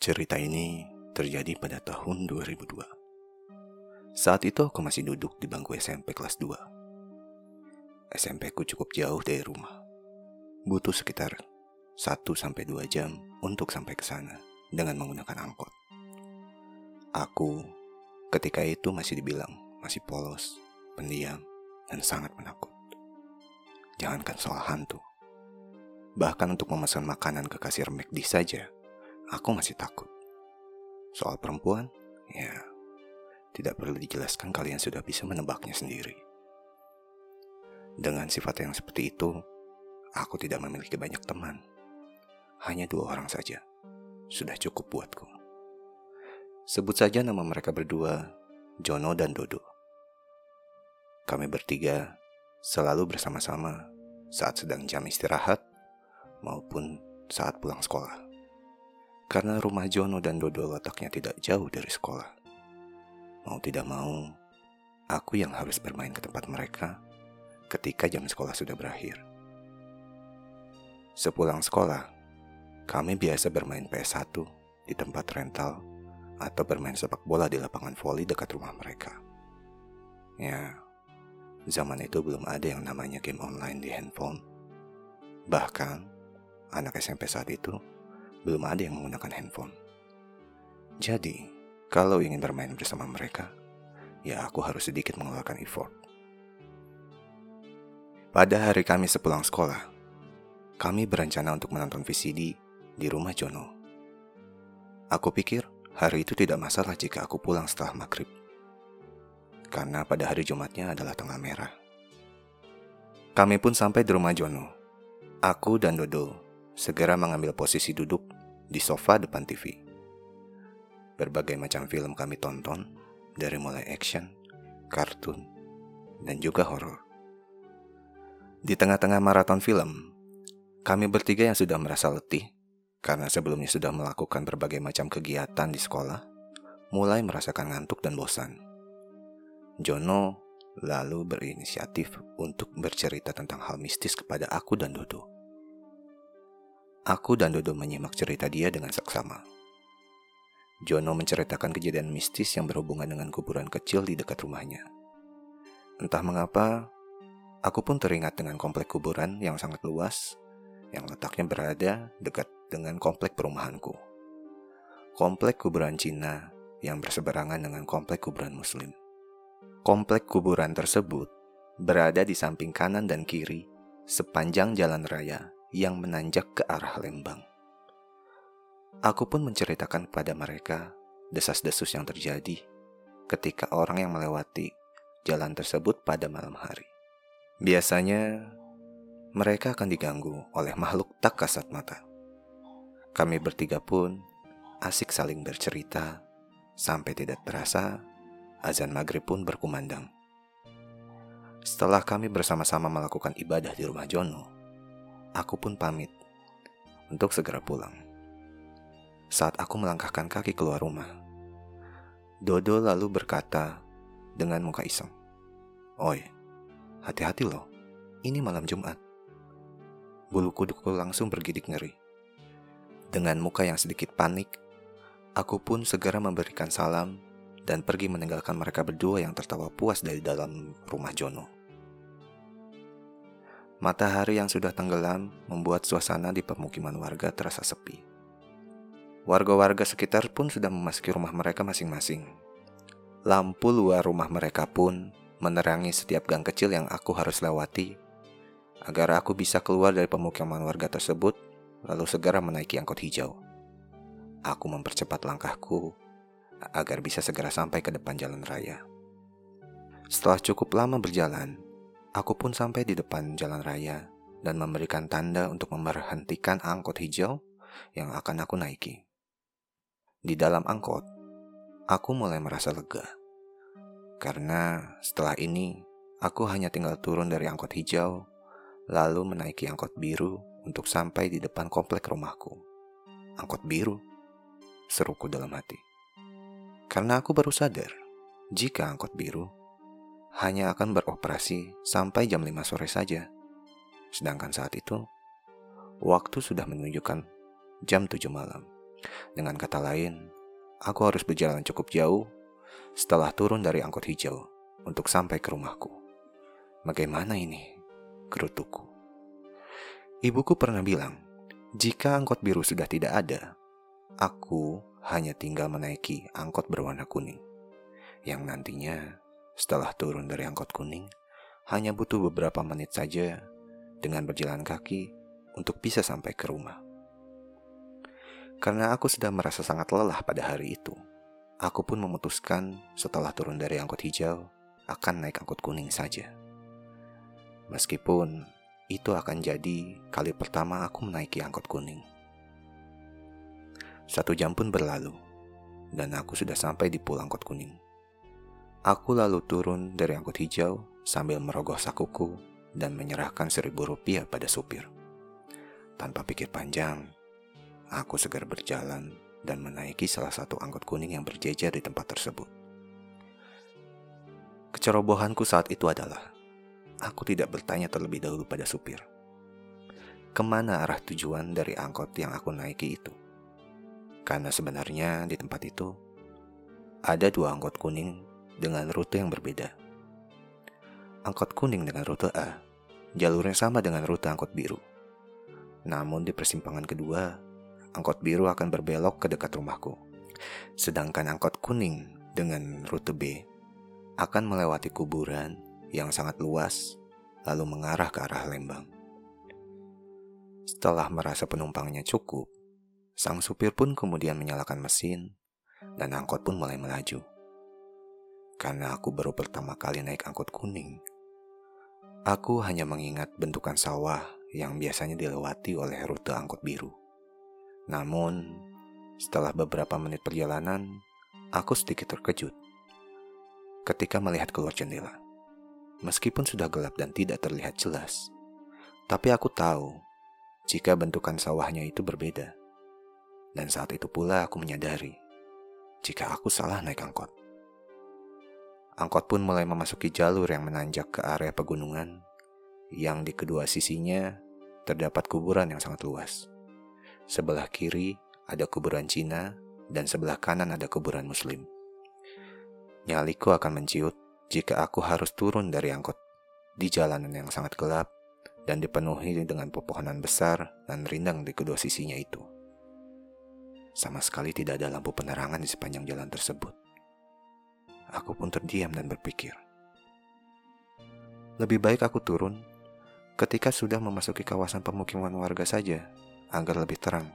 Cerita ini terjadi pada tahun 2002. Saat itu aku masih duduk di bangku SMP kelas 2. SMP ku cukup jauh dari rumah. Butuh sekitar 1-2 jam untuk sampai ke sana dengan menggunakan angkot. Aku ketika itu masih dibilang masih polos, pendiam, dan sangat menakut. Jangankan soal hantu. Bahkan untuk memesan makanan ke kasir McD saja, aku masih takut. Soal perempuan, ya, tidak perlu dijelaskan kalian sudah bisa menebaknya sendiri. Dengan sifat yang seperti itu, aku tidak memiliki banyak teman. Hanya dua orang saja. Sudah cukup buatku. Sebut saja nama mereka berdua, Jono dan Dodo. Kami bertiga selalu bersama-sama saat sedang jam istirahat maupun saat pulang sekolah. Karena rumah Jono dan Dodo letaknya tidak jauh dari sekolah. Mau tidak mau, aku yang harus bermain ke tempat mereka ketika jam sekolah sudah berakhir. Sepulang sekolah, kami biasa bermain PS1 di tempat rental atau bermain sepak bola di lapangan voli dekat rumah mereka. Ya, zaman itu belum ada yang namanya game online di handphone. Bahkan, anak SMP saat itu belum ada yang menggunakan handphone. Jadi, kalau ingin bermain bersama mereka, ya aku harus sedikit mengeluarkan effort. Pada hari kami sepulang sekolah, kami berencana untuk menonton VCD di rumah Jono. Aku pikir hari itu tidak masalah jika aku pulang setelah maghrib karena pada hari Jumatnya adalah tanggal merah. Kami pun sampai di rumah Jono. Aku dan Dodo segera mengambil posisi duduk di sofa depan TV. Berbagai macam film kami tonton, dari mulai action, kartun, dan juga horor. Di tengah-tengah maraton film, kami bertiga yang sudah merasa letih karena sebelumnya sudah melakukan berbagai macam kegiatan di sekolah, mulai merasakan ngantuk dan bosan. Jono lalu berinisiatif untuk bercerita tentang hal mistis kepada aku dan Dodo. Aku dan Dodo menyimak cerita dia dengan seksama. Jono menceritakan kejadian mistis yang berhubungan dengan kuburan kecil di dekat rumahnya. Entah mengapa, aku pun teringat dengan komplek kuburan yang sangat luas yang letaknya berada dekat dengan komplek perumahanku. Komplek kuburan Cina yang berseberangan dengan komplek kuburan Muslim. Komplek kuburan tersebut berada di samping kanan dan kiri sepanjang jalan raya yang menanjak ke arah Lembang. Aku pun menceritakan kepada mereka desas-desus yang terjadi ketika orang yang melewati jalan tersebut pada malam hari. Biasanya, mereka akan diganggu oleh makhluk tak kasat mata. Kami bertiga pun asik saling bercerita sampai tidak terasa azan maghrib pun berkumandang. Setelah kami bersama-sama melakukan ibadah di rumah Jono, aku pun pamit untuk segera pulang. Saat aku melangkahkan kaki keluar rumah, Dodo lalu berkata dengan muka iseng, Oi, hati-hati loh, ini malam Jumat. Bulu kudukku langsung bergidik ngeri. Dengan muka yang sedikit panik, aku pun segera memberikan salam dan pergi meninggalkan mereka berdua yang tertawa puas dari dalam rumah Jono. Matahari yang sudah tenggelam membuat suasana di pemukiman warga terasa sepi. Warga-warga sekitar pun sudah memasuki rumah mereka masing-masing. Lampu luar rumah mereka pun menerangi setiap gang kecil yang aku harus lewati agar aku bisa keluar dari pemukiman warga tersebut lalu segera menaiki angkot hijau. Aku mempercepat langkahku agar bisa segera sampai ke depan jalan raya. Setelah cukup lama berjalan, aku pun sampai di depan jalan raya dan memberikan tanda untuk memberhentikan angkot hijau yang akan aku naiki. Di dalam angkot, aku mulai merasa lega. Karena setelah ini, aku hanya tinggal turun dari angkot hijau, lalu menaiki angkot biru untuk sampai di depan komplek rumahku. Angkot biru, seruku dalam hati. Karena aku baru sadar, jika angkot biru hanya akan beroperasi sampai jam 5 sore saja. Sedangkan saat itu, waktu sudah menunjukkan jam 7 malam Dengan kata lain, aku harus berjalan cukup jauh setelah turun dari angkot hijau untuk sampai ke rumahku. Bagaimana ini? Gerutuku. Ibuku pernah bilang, jika angkot biru sudah tidak ada, aku hanya tinggal menaiki angkot berwarna kuning. Yang nantinya, setelah turun dari angkot kuning, hanya butuh beberapa menit saja dengan berjalan kaki untuk bisa sampai ke rumah. Karena aku sudah merasa sangat lelah pada hari itu, aku pun memutuskan setelah turun dari angkot hijau akan naik angkot kuning saja. Meskipun itu akan jadi kali pertama aku menaiki angkot kuning. Satu jam pun berlalu, dan aku sudah sampai di pulang angkot kuning. Aku lalu turun dari angkot hijau sambil merogoh sakuku dan menyerahkan seribu rupiah pada supir. Tanpa pikir panjang, Aku segera berjalan dan menaiki salah satu angkot kuning yang berjejer di tempat tersebut. Kecerobohanku saat itu adalah, aku tidak bertanya terlebih dahulu pada supir. Ke mana arah tujuan dari angkot yang aku naiki itu? Karena sebenarnya di tempat itu, ada dua angkot kuning dengan rute yang berbeda. Angkot kuning dengan rute A, jalurnya sama dengan rute angkot biru. Namun di persimpangan kedua, angkot biru akan berbelok ke dekat rumahku. Sedangkan angkot kuning dengan rute B akan melewati kuburan yang sangat luas lalu mengarah ke arah Lembang. Setelah merasa penumpangnya cukup, sang supir pun kemudian menyalakan mesin dan angkot pun mulai melaju. Karena aku baru pertama kali naik angkot kuning, aku hanya mengingat bentukan sawah yang biasanya dilewati oleh rute angkot biru. Namun, setelah beberapa menit perjalanan, aku sedikit terkejut ketika melihat keluar jendela. Meskipun sudah gelap dan tidak terlihat jelas, tapi aku tahu jika bentukan sawahnya itu berbeda. Dan saat itu pula aku menyadari jika aku salah naik angkot. Angkot pun mulai memasuki jalur yang menanjak ke area pegunungan yang di kedua sisinya terdapat kuburan yang sangat luas. Sebelah kiri ada kuburan Cina dan sebelah kanan ada kuburan Muslim. Nyaliku akan menciut jika aku harus turun dari angkot di jalanan yang sangat gelap dan dipenuhi dengan pepohonan besar dan rindang di kedua sisinya itu. Sama sekali tidak ada lampu penerangan di sepanjang jalan tersebut. Aku pun terdiam dan berpikir. Lebih baik aku turun ketika sudah memasuki kawasan pemukiman warga saja agar lebih terang,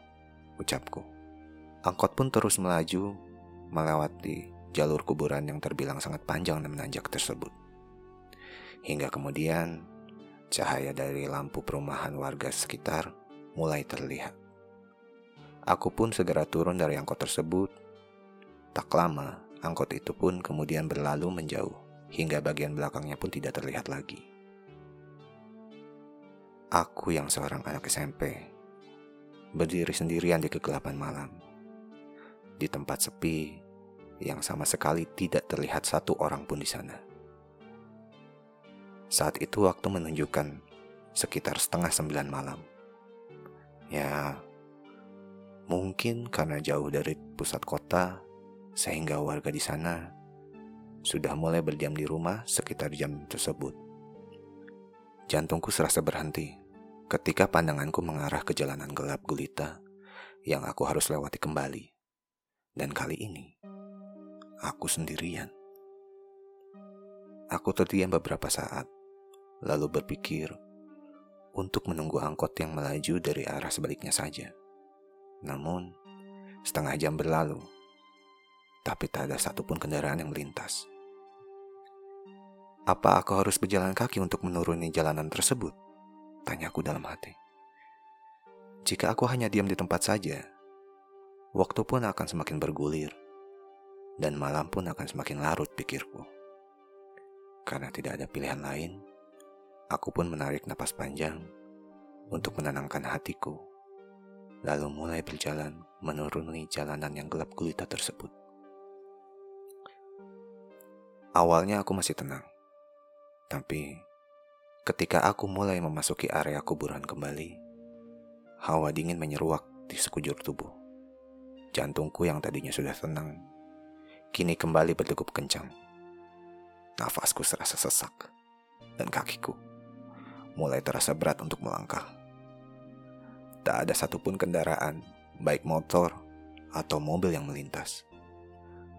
ucapku. Angkot pun terus melaju melewati jalur kuburan yang terbilang sangat panjang dan menanjak tersebut. Hingga kemudian cahaya dari lampu perumahan warga sekitar mulai terlihat. Aku pun segera turun dari angkot tersebut. Tak lama, angkot itu pun kemudian berlalu menjauh, hingga bagian belakangnya pun tidak terlihat lagi. Aku yang seorang anak SMP berdiri sendirian di kegelapan malam. Di tempat sepi yang sama sekali tidak terlihat satu orang pun di sana. Saat itu waktu menunjukkan sekitar setengah sembilan malam. Ya, mungkin karena jauh dari pusat kota, sehingga warga di sana sudah mulai berdiam di rumah sekitar jam tersebut. Jantungku serasa berhenti ketika pandanganku mengarah ke jalanan gelap gulita yang aku harus lewati kembali. Dan kali ini, aku sendirian. Aku terdiam beberapa saat, lalu berpikir untuk menunggu angkot yang melaju dari arah sebaliknya saja. Namun, setengah jam berlalu, tapi tak ada satupun kendaraan yang melintas. Apa aku harus berjalan kaki untuk menuruni jalanan tersebut? Tanyaku dalam hati. Jika aku hanya diam di tempat saja, waktu pun akan semakin bergulir, dan malam pun akan semakin larut pikirku. Karena tidak ada pilihan lain, aku pun menarik napas panjang untuk menenangkan hatiku, lalu mulai berjalan menuruni jalanan yang gelap gulita tersebut. Awalnya aku masih tenang, tapi Ketika aku mulai memasuki area kuburan kembali, hawa dingin menyeruak di sekujur tubuh. Jantungku yang tadinya sudah tenang, kini kembali berdegup kencang. Nafasku serasa sesak, dan kakiku mulai terasa berat untuk melangkah. Tak ada satupun kendaraan, baik motor atau mobil yang melintas.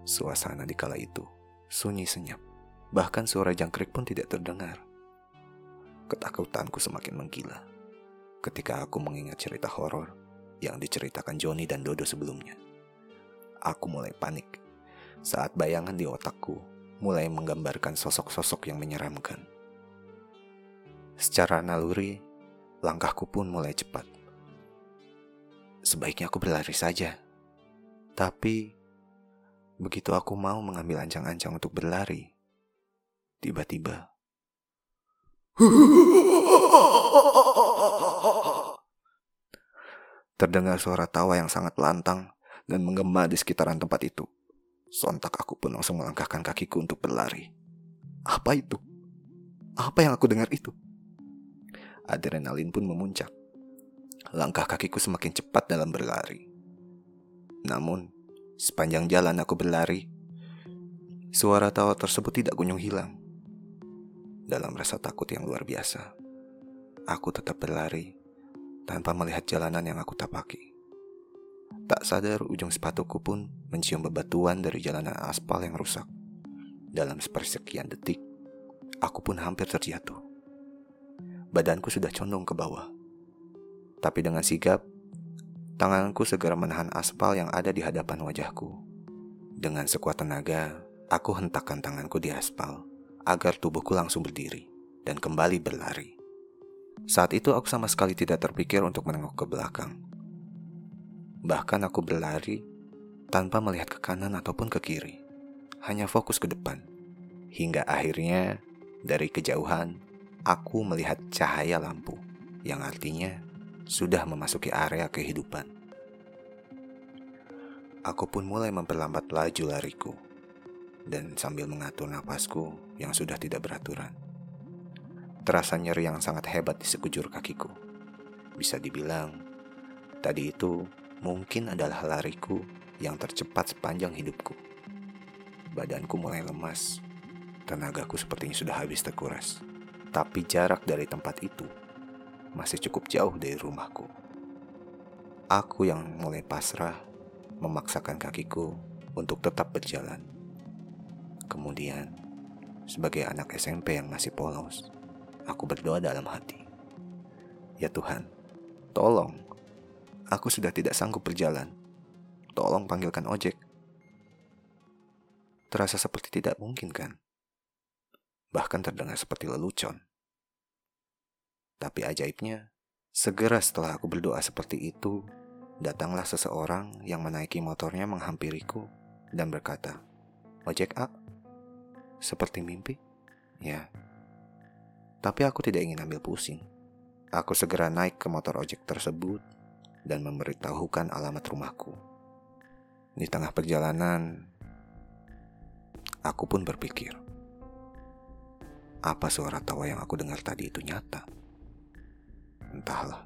Suasana di kala itu sunyi senyap, bahkan suara jangkrik pun tidak terdengar. Ketakutanku semakin menggila ketika aku mengingat cerita horor yang diceritakan Joni dan Dodo sebelumnya. Aku mulai panik saat bayangan di otakku mulai menggambarkan sosok-sosok yang menyeramkan. Secara naluri, langkahku pun mulai cepat. Sebaiknya aku berlari saja. Tapi, begitu aku mau mengambil ancang-ancang untuk berlari, tiba-tiba Terdengar suara tawa yang sangat lantang dan menggema di sekitaran tempat itu. Sontak aku pun langsung melangkahkan kakiku untuk berlari. Apa itu? Apa yang aku dengar itu? Adrenalin pun memuncak. Langkah kakiku semakin cepat dalam berlari. Namun, sepanjang jalan aku berlari, suara tawa tersebut tidak kunjung hilang. Dalam rasa takut yang luar biasa, aku tetap berlari tanpa melihat jalanan yang aku tapaki. Tak sadar ujung sepatuku pun mencium bebatuan dari jalanan aspal yang rusak. Dalam sepersekian detik, aku pun hampir terjatuh. Badanku sudah condong ke bawah. Tapi dengan sigap, tanganku segera menahan aspal yang ada di hadapan wajahku. Dengan sekuat tenaga, aku hentakkan tanganku di aspal agar tubuhku langsung berdiri dan kembali berlari. Saat itu aku sama sekali tidak terpikir untuk menengok ke belakang. Bahkan aku berlari tanpa melihat ke kanan ataupun ke kiri. Hanya fokus ke depan. Hingga akhirnya dari kejauhan aku melihat cahaya lampu yang artinya sudah memasuki area kehidupan. Aku pun mulai memperlambat laju lariku dan sambil mengatur napasku yang sudah tidak beraturan. Terasa nyeri yang sangat hebat di sekujur kakiku. Bisa dibilang, tadi itu mungkin adalah lariku yang tercepat sepanjang hidupku. Badanku mulai lemas. Tenagaku sepertinya sudah habis terkuras. Tapi jarak dari tempat itu masih cukup jauh dari rumahku. Aku yang mulai pasrah memaksakan kakiku untuk tetap berjalan. Kemudian, sebagai anak SMP yang masih polos, Aku berdoa dalam hati. Ya Tuhan, tolong. Aku sudah tidak sanggup berjalan. Tolong panggilkan ojek. Terasa seperti tidak mungkin kan? Bahkan terdengar seperti lelucon. Tapi ajaibnya, segera setelah aku berdoa seperti itu, datanglah seseorang yang menaiki motornya menghampiriku dan berkata, Ojek A, seperti mimpi? Ya, tapi aku tidak ingin ambil pusing. Aku segera naik ke motor ojek tersebut dan memberitahukan alamat rumahku. Di tengah perjalanan, aku pun berpikir, apa suara tawa yang aku dengar tadi itu nyata? Entahlah.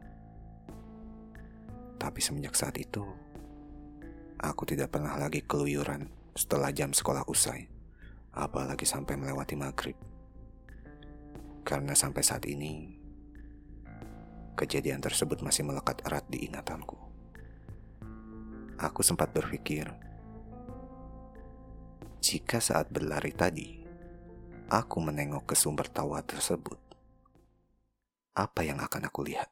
Tapi semenjak saat itu, aku tidak pernah lagi keluyuran setelah jam sekolah usai, apalagi sampai melewati maghrib. Karena sampai saat ini, kejadian tersebut masih melekat erat di ingatanku. Aku sempat berpikir, jika saat berlari tadi, aku menengok ke sumber tawa tersebut, apa yang akan aku lihat?